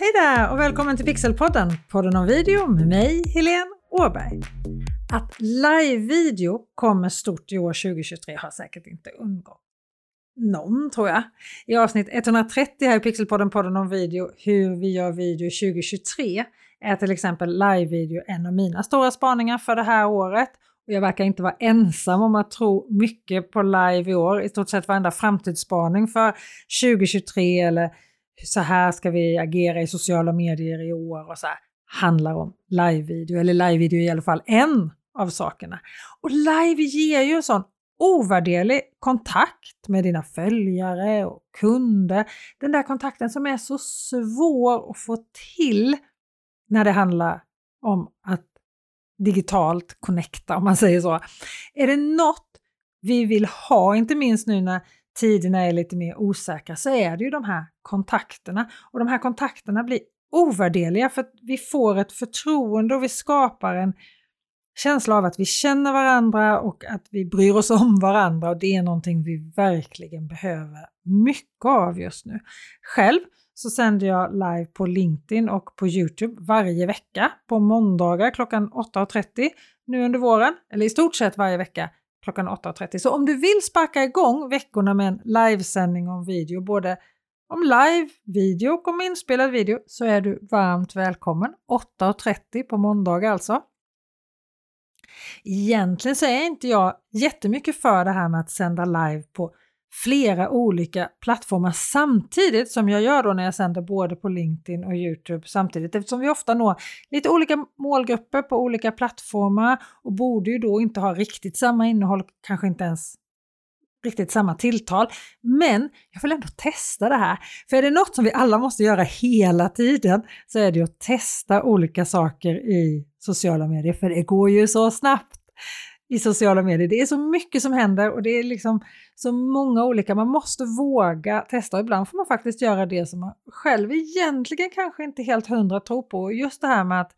Hej där och välkommen till Pixelpodden, podden om video med mig, Helene Åberg. Att live-video kommer stort i år 2023 har säkert inte undgått någon tror jag. I avsnitt 130 här i Pixelpodden, podden om video, hur vi gör video 2023 är till exempel live-video en av mina stora spaningar för det här året. Och jag verkar inte vara ensam om att tro mycket på live i år. I stort sett varenda framtidsspaning för 2023 eller så här ska vi agera i sociala medier i år och så här, handlar om live-video, eller live-video är i alla fall en av sakerna. Och live ger ju en sån ovärderlig kontakt med dina följare och kunder. Den där kontakten som är så svår att få till när det handlar om att digitalt connecta, om man säger så. Är det något vi vill ha, inte minst nu när tiderna är lite mer osäkra, så är det ju de här kontakterna. Och de här kontakterna blir ovärderliga för att vi får ett förtroende och vi skapar en känsla av att vi känner varandra och att vi bryr oss om varandra och det är någonting vi verkligen behöver mycket av just nu. Själv så sänder jag live på LinkedIn och på Youtube varje vecka på måndagar klockan 8.30 nu under våren, eller i stort sett varje vecka klockan 8.30. Så om du vill sparka igång veckorna med en livesändning om video, både om live video och om inspelad video, så är du varmt välkommen. 8.30 på måndagar alltså. Egentligen så är inte jag jättemycket för det här med att sända live på flera olika plattformar samtidigt som jag gör då när jag sänder både på LinkedIn och Youtube samtidigt eftersom vi ofta når lite olika målgrupper på olika plattformar och borde ju då inte ha riktigt samma innehåll, kanske inte ens riktigt samma tilltal. Men jag vill ändå testa det här. För är det något som vi alla måste göra hela tiden så är det att testa olika saker i sociala medier, för det går ju så snabbt i sociala medier. Det är så mycket som händer och det är liksom så många olika, man måste våga testa och ibland får man faktiskt göra det som man själv egentligen kanske inte helt hundra tror på. Just det här med att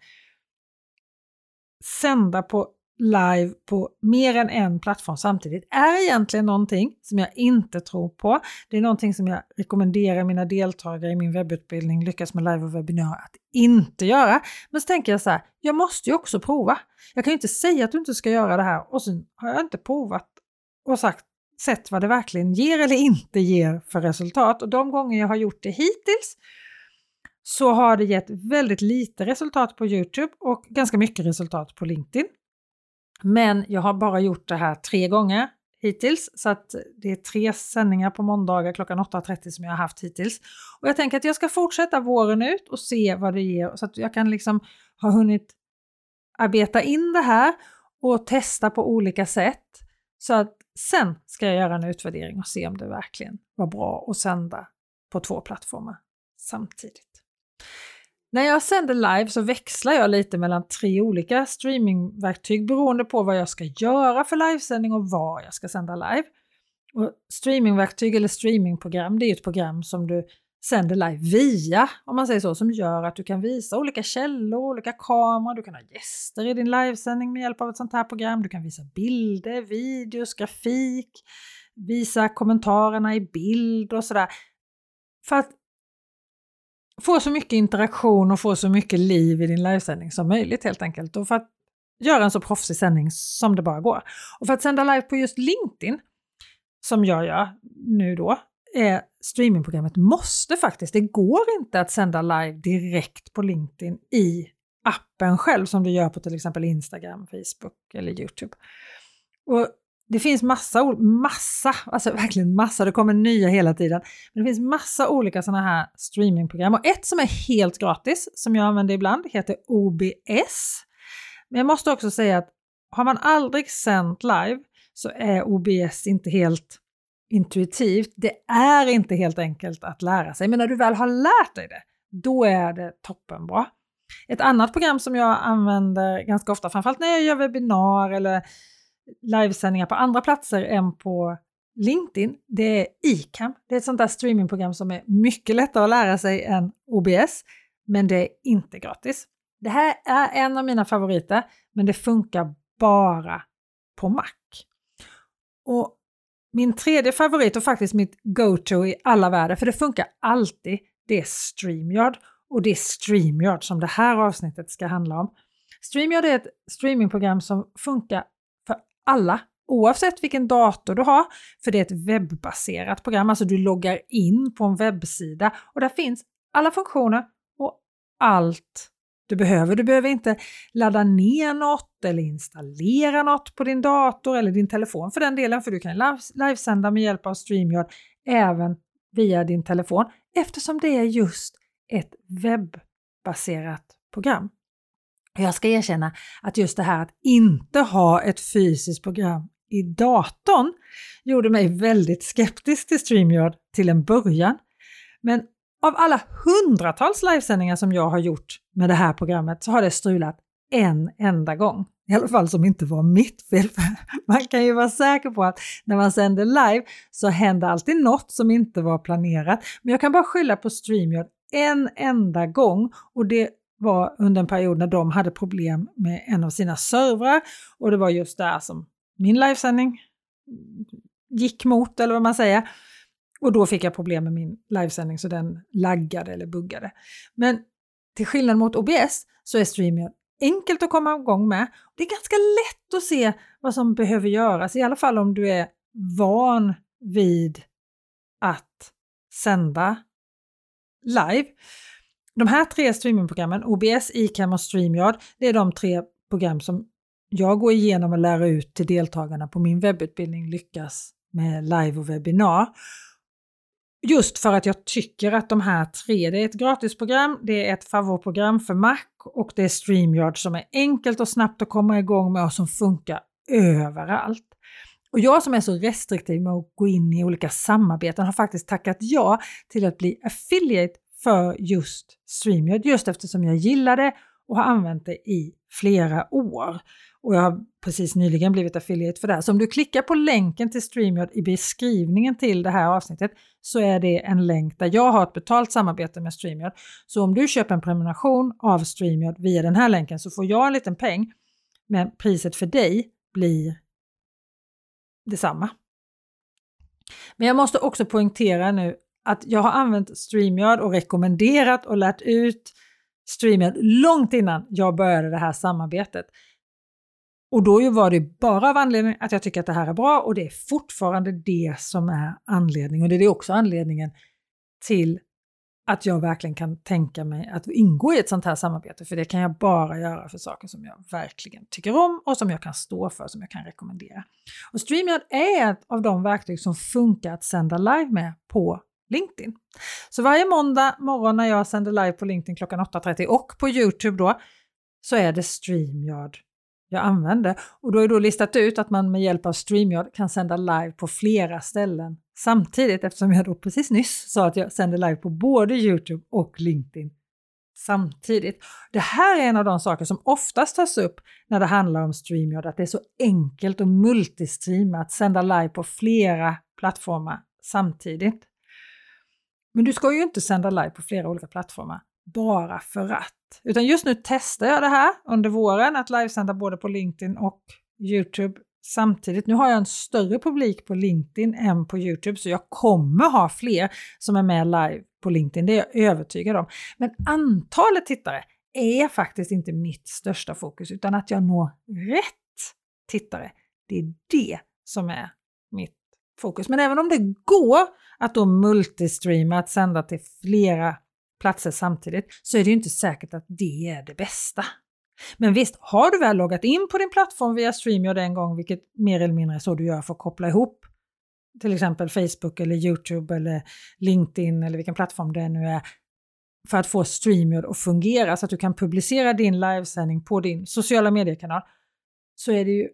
sända på live på mer än en plattform samtidigt är egentligen någonting som jag inte tror på. Det är någonting som jag rekommenderar mina deltagare i min webbutbildning Lyckas med live och webbinar att inte göra. Men så tänker jag så här, jag måste ju också prova. Jag kan ju inte säga att du inte ska göra det här och sen har jag inte provat och sagt sett vad det verkligen ger eller inte ger för resultat. Och de gånger jag har gjort det hittills så har det gett väldigt lite resultat på Youtube och ganska mycket resultat på LinkedIn. Men jag har bara gjort det här tre gånger hittills, så att det är tre sändningar på måndagar klockan 8.30 som jag har haft hittills. Och jag tänker att jag ska fortsätta våren ut och se vad det ger så att jag kan liksom ha hunnit arbeta in det här och testa på olika sätt. Så att sen ska jag göra en utvärdering och se om det verkligen var bra att sända på två plattformar samtidigt. När jag sänder live så växlar jag lite mellan tre olika streamingverktyg beroende på vad jag ska göra för livesändning och var jag ska sända live. Och streamingverktyg eller streamingprogram, det är ett program som du sänder live via, om man säger så, som gör att du kan visa olika källor, olika kameror, du kan ha gäster i din livesändning med hjälp av ett sånt här program, du kan visa bilder, videos, grafik, visa kommentarerna i bild och sådär. För att få så mycket interaktion och få så mycket liv i din livesändning som möjligt helt enkelt. Och för att göra en så proffsig sändning som det bara går. Och för att sända live på just LinkedIn, som jag gör nu då, är streamingprogrammet måste faktiskt, det går inte att sända live direkt på LinkedIn i appen själv som du gör på till exempel Instagram, Facebook eller Youtube. Och det finns massa, massa, alltså verkligen massa, det kommer nya hela tiden. Men det finns massa olika sådana här streamingprogram och ett som är helt gratis som jag använder ibland heter OBS. Men jag måste också säga att har man aldrig sänt live så är OBS inte helt intuitivt. Det är inte helt enkelt att lära sig, men när du väl har lärt dig det, då är det toppenbra. Ett annat program som jag använder ganska ofta, framförallt när jag gör webbinar eller livesändningar på andra platser än på LinkedIn, det är Icam. Det är ett sånt där streamingprogram som är mycket lättare att lära sig än OBS, men det är inte gratis. Det här är en av mina favoriter, men det funkar bara på Mac. Och min tredje favorit och faktiskt mitt go-to i alla världar, för det funkar alltid, det är StreamYard. och det är StreamYard som det här avsnittet ska handla om. StreamYard är ett streamingprogram som funkar alla oavsett vilken dator du har, för det är ett webbaserat program, alltså du loggar in på en webbsida och där finns alla funktioner och allt du behöver. Du behöver inte ladda ner något eller installera något på din dator eller din telefon för den delen, för du kan livesända med hjälp av StreamYard även via din telefon eftersom det är just ett webbaserat program. Jag ska erkänna att just det här att inte ha ett fysiskt program i datorn gjorde mig väldigt skeptisk till StreamYard till en början. Men av alla hundratals livesändningar som jag har gjort med det här programmet så har det strulat en enda gång. I alla fall som inte var mitt fel. Man kan ju vara säker på att när man sänder live så händer alltid något som inte var planerat. Men jag kan bara skylla på StreamYard en enda gång och det var under en period när de hade problem med en av sina servrar och det var just där som min livesändning gick mot, eller vad man säger. Och då fick jag problem med min livesändning så den laggade eller buggade. Men till skillnad mot OBS så är StreamYard enkelt att komma igång med. Det är ganska lätt att se vad som behöver göras, i alla fall om du är van vid att sända live. De här tre streamingprogrammen, OBS, Icam och StreamYard, det är de tre program som jag går igenom och lär ut till deltagarna på min webbutbildning Lyckas med live och webbinar. Just för att jag tycker att de här tre, det är ett gratisprogram, det är ett favoritprogram för Mac och det är StreamYard som är enkelt och snabbt att komma igång med och som funkar överallt. Och jag som är så restriktiv med att gå in i olika samarbeten har faktiskt tackat ja till att bli affiliate för just StreamYard, just eftersom jag gillar det och har använt det i flera år. Och jag har precis nyligen blivit affiliate för det här. Så om du klickar på länken till StreamYard i beskrivningen till det här avsnittet så är det en länk där jag har ett betalt samarbete med StreamYard. Så om du köper en prenumeration av StreamYard via den här länken så får jag en liten peng men priset för dig blir detsamma. Men jag måste också poängtera nu att jag har använt StreamYard och rekommenderat och lärt ut StreamYard långt innan jag började det här samarbetet. Och då var det bara av anledning att jag tycker att det här är bra och det är fortfarande det som är anledningen. Och det är också anledningen till att jag verkligen kan tänka mig att ingå i ett sånt här samarbete. För det kan jag bara göra för saker som jag verkligen tycker om och som jag kan stå för, som jag kan rekommendera. Och StreamYard är ett av de verktyg som funkar att sända live med på LinkedIn. Så varje måndag morgon när jag sänder live på LinkedIn klockan 8.30 och på Youtube då så är det StreamYard jag använder. Och då har då listat ut att man med hjälp av StreamYard kan sända live på flera ställen samtidigt eftersom jag då precis nyss sa att jag sänder live på både Youtube och LinkedIn samtidigt. Det här är en av de saker som oftast tas upp när det handlar om StreamYard, att det är så enkelt och multistreama, att sända live på flera plattformar samtidigt. Men du ska ju inte sända live på flera olika plattformar bara för att. Utan just nu testar jag det här under våren, att livesända både på LinkedIn och Youtube samtidigt. Nu har jag en större publik på LinkedIn än på Youtube så jag kommer ha fler som är med live på LinkedIn, det är jag övertygad om. Men antalet tittare är faktiskt inte mitt största fokus utan att jag når rätt tittare. Det är det som är mitt fokus. Men även om det går att då multistreama, att sända till flera platser samtidigt, så är det ju inte säkert att det är det bästa. Men visst, har du väl loggat in på din plattform via StreamYard en gång, vilket mer eller mindre är så du gör för att koppla ihop till exempel Facebook eller Youtube eller LinkedIn eller vilken plattform det nu är, för att få StreamYard att fungera så att du kan publicera din livesändning på din sociala mediekanal, så är det ju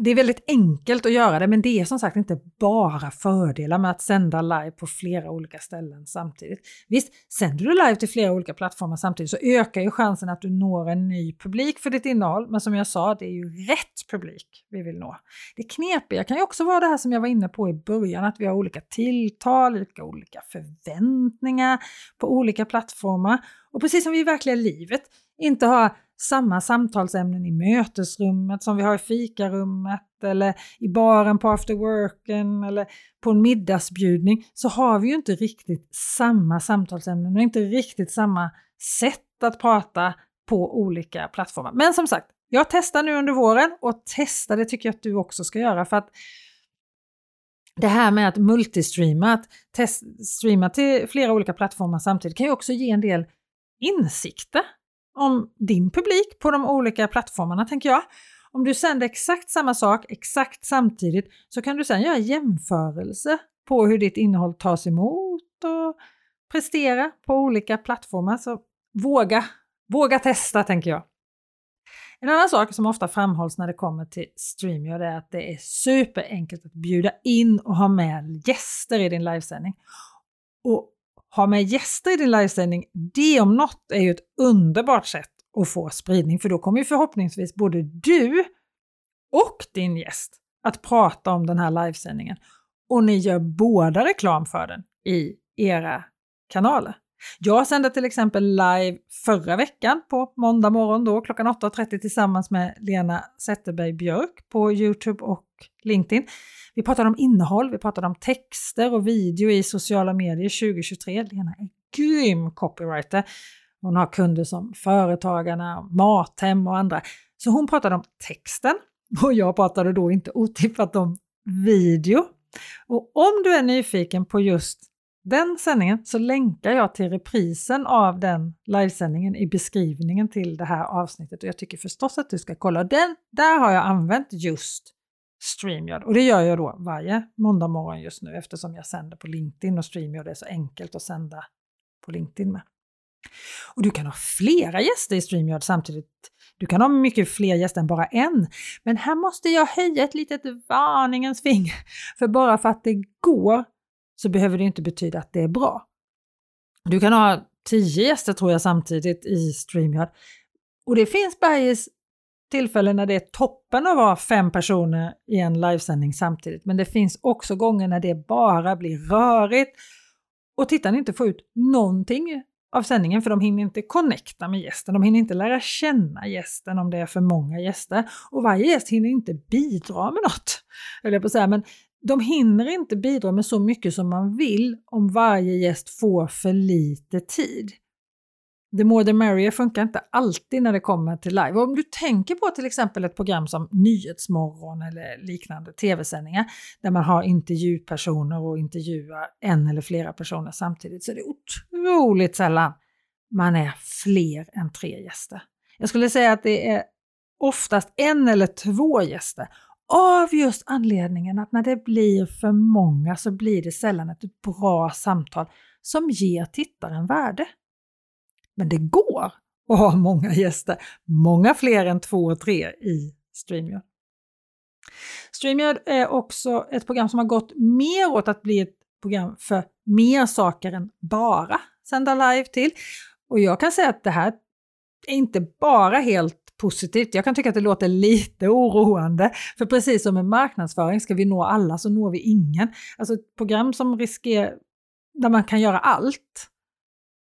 det är väldigt enkelt att göra det, men det är som sagt inte bara fördelar med att sända live på flera olika ställen samtidigt. Visst, sänder du live till flera olika plattformar samtidigt så ökar ju chansen att du når en ny publik för ditt innehåll, men som jag sa, det är ju rätt publik vi vill nå. Det knepiga kan ju också vara det här som jag var inne på i början, att vi har olika tilltal, olika förväntningar på olika plattformar. Och precis som vi i verkliga livet inte har samma samtalsämnen i mötesrummet som vi har i fikarummet eller i baren på after worken eller på en middagsbjudning så har vi ju inte riktigt samma samtalsämnen och inte riktigt samma sätt att prata på olika plattformar. Men som sagt, jag testar nu under våren och testa det tycker jag att du också ska göra för att det här med att multistreama, att streama till flera olika plattformar samtidigt kan ju också ge en del insikter om din publik på de olika plattformarna tänker jag. Om du sänder exakt samma sak exakt samtidigt så kan du sedan göra jämförelse på hur ditt innehåll tas emot och prestera på olika plattformar. Så våga, våga testa tänker jag. En annan sak som ofta framhålls när det kommer till StreamYard är att det är superenkelt att bjuda in och ha med gäster i din livesändning. Och ha med gäster i din livesändning, det om något är ju ett underbart sätt att få spridning för då kommer ju förhoppningsvis både du och din gäst att prata om den här livesändningen och ni gör båda reklam för den i era kanaler. Jag sände till exempel live förra veckan på måndag morgon då klockan 8.30 tillsammans med Lena Zetterberg Björk på Youtube och LinkedIn. Vi pratade om innehåll, vi pratade om texter och video i sociala medier 2023. Lena är grym copywriter. Hon har kunder som Företagarna, Mathem och andra. Så hon pratade om texten och jag pratade då inte otippat om video. Och om du är nyfiken på just den sändningen så länkar jag till reprisen av den livesändningen i beskrivningen till det här avsnittet och jag tycker förstås att du ska kolla. Den, där har jag använt just StreamYard och det gör jag då varje måndag morgon just nu eftersom jag sänder på LinkedIn och StreamYard är så enkelt att sända på LinkedIn med. Och du kan ha flera gäster i StreamYard samtidigt. Du kan ha mycket fler gäster än bara en. Men här måste jag höja ett litet varningens finger. För bara för att det går så behöver det inte betyda att det är bra. Du kan ha tio gäster tror jag samtidigt i StreamYard. Och det finns bergis tillfällen när det är toppen att vara fem personer i en livesändning samtidigt. Men det finns också gånger när det bara blir rörigt och tittarna inte får ut någonting av sändningen för de hinner inte connecta med gästen, de hinner inte lära känna gästen om det är för många gäster och varje gäst hinner inte bidra med något. Eller på så här, men de hinner inte bidra med så mycket som man vill om varje gäst får för lite tid. The more the merrier funkar inte alltid när det kommer till live. Och om du tänker på till exempel ett program som Nyhetsmorgon eller liknande tv-sändningar där man har intervjupersoner och intervjuar en eller flera personer samtidigt så är det otroligt sällan man är fler än tre gäster. Jag skulle säga att det är oftast en eller två gäster av just anledningen att när det blir för många så blir det sällan ett bra samtal som ger tittaren värde. Men det går att ha många gäster, många fler än två och tre i StreamYard. StreamYard är också ett program som har gått mer åt att bli ett program för mer saker än bara sända live till. Och jag kan säga att det här är inte bara helt positivt. Jag kan tycka att det låter lite oroande, för precis som med marknadsföring, ska vi nå alla så når vi ingen. Alltså ett program som riskerar, där man kan göra allt,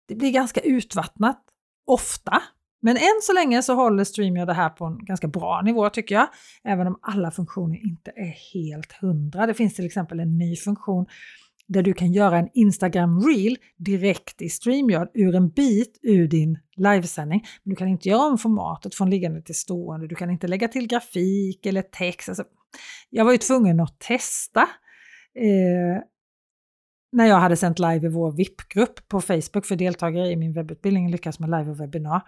det blir ganska utvattnat, ofta. Men än så länge så håller StreamYard det här på en ganska bra nivå tycker jag, även om alla funktioner inte är helt hundra. Det finns till exempel en ny funktion där du kan göra en Instagram reel direkt i StreamYard ur en bit ur din livesändning. Men du kan inte göra om formatet från liggande till stående, du kan inte lägga till grafik eller text. Alltså, jag var ju tvungen att testa eh, när jag hade sänt live i vår VIP-grupp på Facebook för deltagare i min webbutbildning Lyckas med live och webbinar.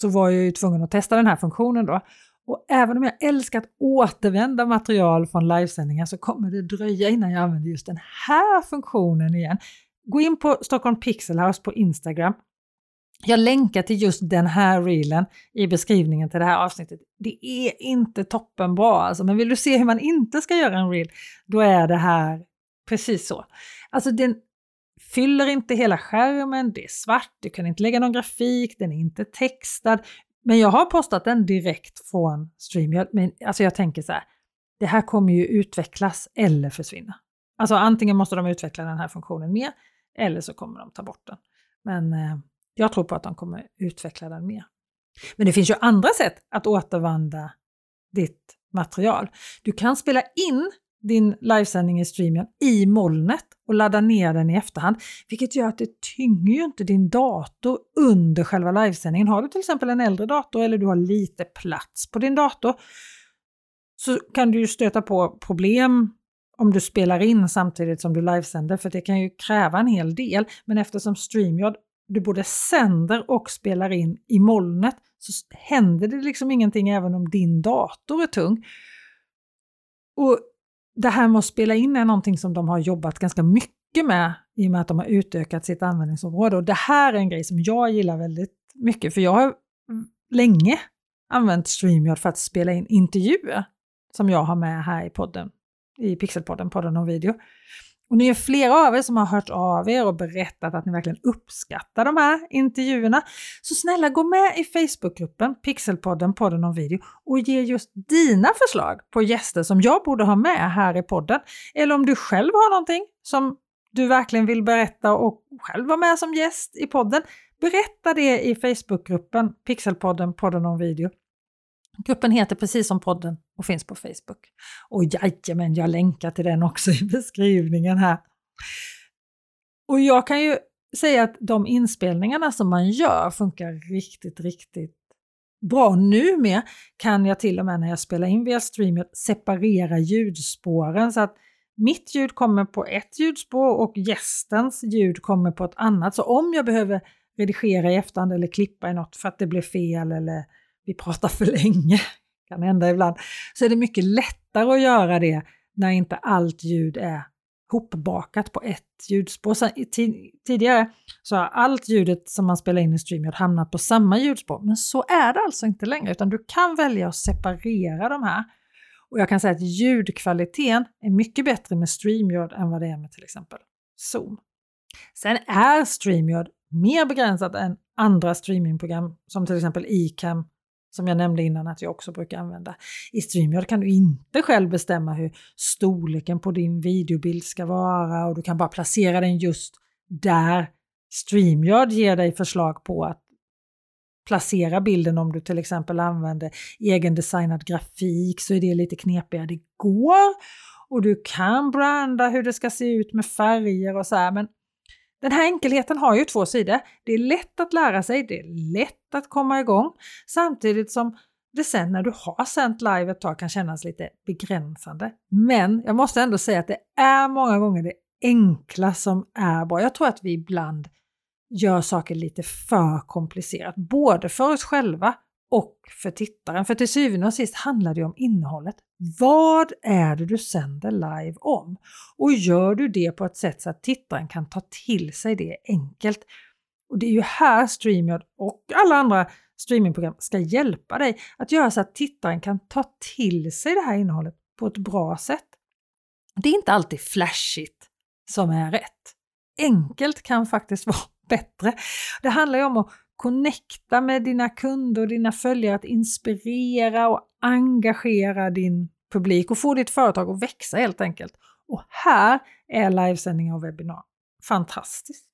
Så var jag ju tvungen att testa den här funktionen då. Och även om jag älskar att återvända material från livesändningar så kommer det dröja innan jag använder just den här funktionen igen. Gå in på Stockholm Pixel House på Instagram. Jag länkar till just den här reelen i beskrivningen till det här avsnittet. Det är inte toppenbra alltså, men vill du se hur man inte ska göra en reel, då är det här precis så. Alltså den fyller inte hela skärmen, det är svart, du kan inte lägga någon grafik, den är inte textad, men jag har postat den direkt från StreamYard. Men alltså jag tänker så här, det här kommer ju utvecklas eller försvinna. Alltså antingen måste de utveckla den här funktionen mer eller så kommer de ta bort den. Men eh, jag tror på att de kommer utveckla den mer. Men det finns ju andra sätt att återvandra ditt material. Du kan spela in din livesändning i streamen i molnet och ladda ner den i efterhand, vilket gör att det tynger ju inte din dator under själva livesändningen. Har du till exempel en äldre dator eller du har lite plats på din dator så kan du ju stöta på problem om du spelar in samtidigt som du livesänder, för det kan ju kräva en hel del. Men eftersom StreamYard du både sänder och spelar in i molnet så händer det liksom ingenting även om din dator är tung. Och det här med att spela in är någonting som de har jobbat ganska mycket med i och med att de har utökat sitt användningsområde. Och det här är en grej som jag gillar väldigt mycket för jag har länge använt StreamYard för att spela in intervjuer som jag har med här i podden, i Pixelpodden, podden om video. Och ni är flera av er som har hört av er och berättat att ni verkligen uppskattar de här intervjuerna. Så snälla gå med i Facebookgruppen Pixelpodden, podden om video och ge just dina förslag på gäster som jag borde ha med här i podden. Eller om du själv har någonting som du verkligen vill berätta och själv vara med som gäst i podden. Berätta det i Facebookgruppen Pixelpodden, podden om video. Gruppen heter precis som podden och finns på Facebook. Och jajamän, jag länkar till den också i beskrivningen här. Och jag kan ju säga att de inspelningarna som man gör funkar riktigt, riktigt bra. Nu med kan jag till och med när jag spelar in via Streamer separera ljudspåren så att mitt ljud kommer på ett ljudspår och gästens ljud kommer på ett annat. Så om jag behöver redigera i efterhand eller klippa i något för att det blev fel eller vi pratar för länge, kan hända ibland, så är det mycket lättare att göra det när inte allt ljud är hopbakat på ett ljudspår. Sen, tidigare så har allt ljudet som man spelar in i StreamYard hamnat på samma ljudspår, men så är det alltså inte längre, utan du kan välja att separera de här. Och jag kan säga att ljudkvaliteten är mycket bättre med StreamYard än vad det är med till exempel Zoom. Sen är StreamYard mer begränsat än andra streamingprogram som till exempel Icam som jag nämnde innan att jag också brukar använda. I StreamYard kan du inte själv bestämma hur storleken på din videobild ska vara och du kan bara placera den just där StreamYard ger dig förslag på att placera bilden om du till exempel använder egendesignad grafik så är det lite knepigare. Det går och du kan branda hur det ska se ut med färger och så här men den här enkelheten har ju två sidor. Det är lätt att lära sig, det är lätt att komma igång samtidigt som det sen när du har sänt live ett tag kan kännas lite begränsande. Men jag måste ändå säga att det är många gånger det enkla som är bra. Jag tror att vi ibland gör saker lite för komplicerat, både för oss själva och för tittaren. För till syvende och sist handlar det om innehållet. Vad är det du sänder live om? Och gör du det på ett sätt så att tittaren kan ta till sig det enkelt? Och det är ju här StreamYard och alla andra streamingprogram ska hjälpa dig att göra så att tittaren kan ta till sig det här innehållet på ett bra sätt. Det är inte alltid flashigt som är rätt. Enkelt kan faktiskt vara bättre. Det handlar ju om att connecta med dina kunder och dina följare, att inspirera och engagera din publik och få ditt företag att växa helt enkelt. Och här är livesändningar och webbinar fantastiskt.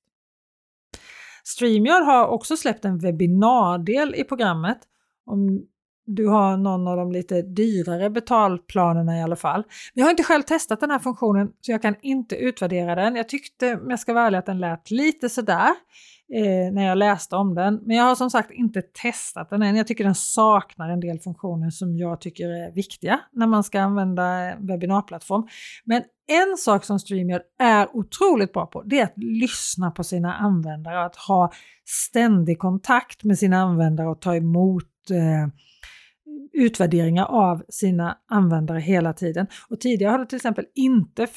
StreamYard har också släppt en webbinardel i programmet. Om du har någon av de lite dyrare betalplanerna i alla fall. Jag har inte själv testat den här funktionen så jag kan inte utvärdera den. Jag tyckte, om jag ska vara ärlig, att den lät lite sådär eh, när jag läste om den. Men jag har som sagt inte testat den än. Jag tycker den saknar en del funktioner som jag tycker är viktiga när man ska använda webbinarplattform. Men en sak som StreamYard är otroligt bra på, det är att lyssna på sina användare, att ha ständig kontakt med sina användare och ta emot eh, utvärderingar av sina användare hela tiden. Och tidigare har det till exempel inte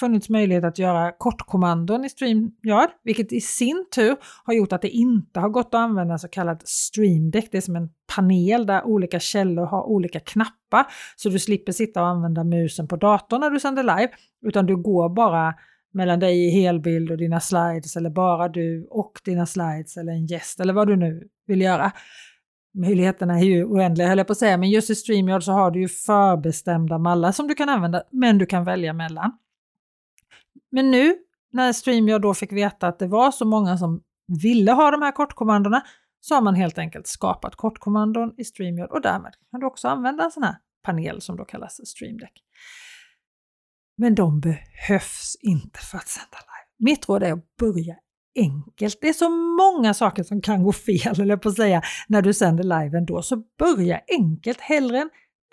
funnits möjlighet att göra kortkommandon i StreamYard, vilket i sin tur har gjort att det inte har gått att använda så kallad StreamDeck. Det är som en panel där olika källor har olika knappar, så du slipper sitta och använda musen på datorn när du sänder live, utan du går bara mellan dig i helbild och dina slides eller bara du och dina slides eller en gäst eller vad du nu vill göra möjligheterna är ju oändliga höll jag på att säga, men just i StreamYard så har du ju förbestämda mallar som du kan använda, men du kan välja mellan. Men nu när StreamYard då fick veta att det var så många som ville ha de här kortkommandona så har man helt enkelt skapat kortkommandon i StreamYard och därmed kan du också använda en sån här panel som då kallas StreamDeck. Men de behövs inte för att sända live. Mitt råd är att börja enkelt. Det är så många saker som kan gå fel, eller på att säga, när du sänder live ändå. Så börja enkelt, hellre en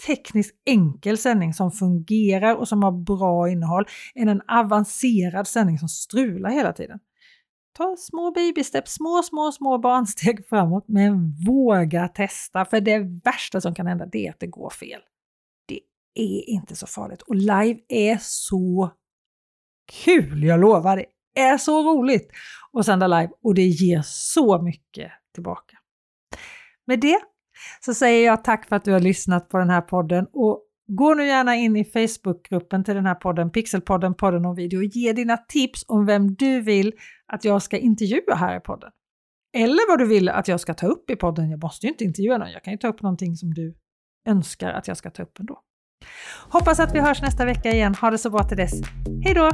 tekniskt enkel sändning som fungerar och som har bra innehåll än en avancerad sändning som strular hela tiden. Ta små babysteps, små, små, små barnsteg framåt, men våga testa. För det värsta som kan hända det är att det går fel. Det är inte så farligt och live är så kul, jag lovar. Det är så roligt att sända live och det ger så mycket tillbaka. Med det så säger jag tack för att du har lyssnat på den här podden och gå nu gärna in i Facebookgruppen till den här podden, Pixelpodden, podden om video och ge dina tips om vem du vill att jag ska intervjua här i podden. Eller vad du vill att jag ska ta upp i podden. Jag måste ju inte intervjua någon, jag kan ju ta upp någonting som du önskar att jag ska ta upp ändå. Hoppas att vi hörs nästa vecka igen. Ha det så bra till dess. Hej då!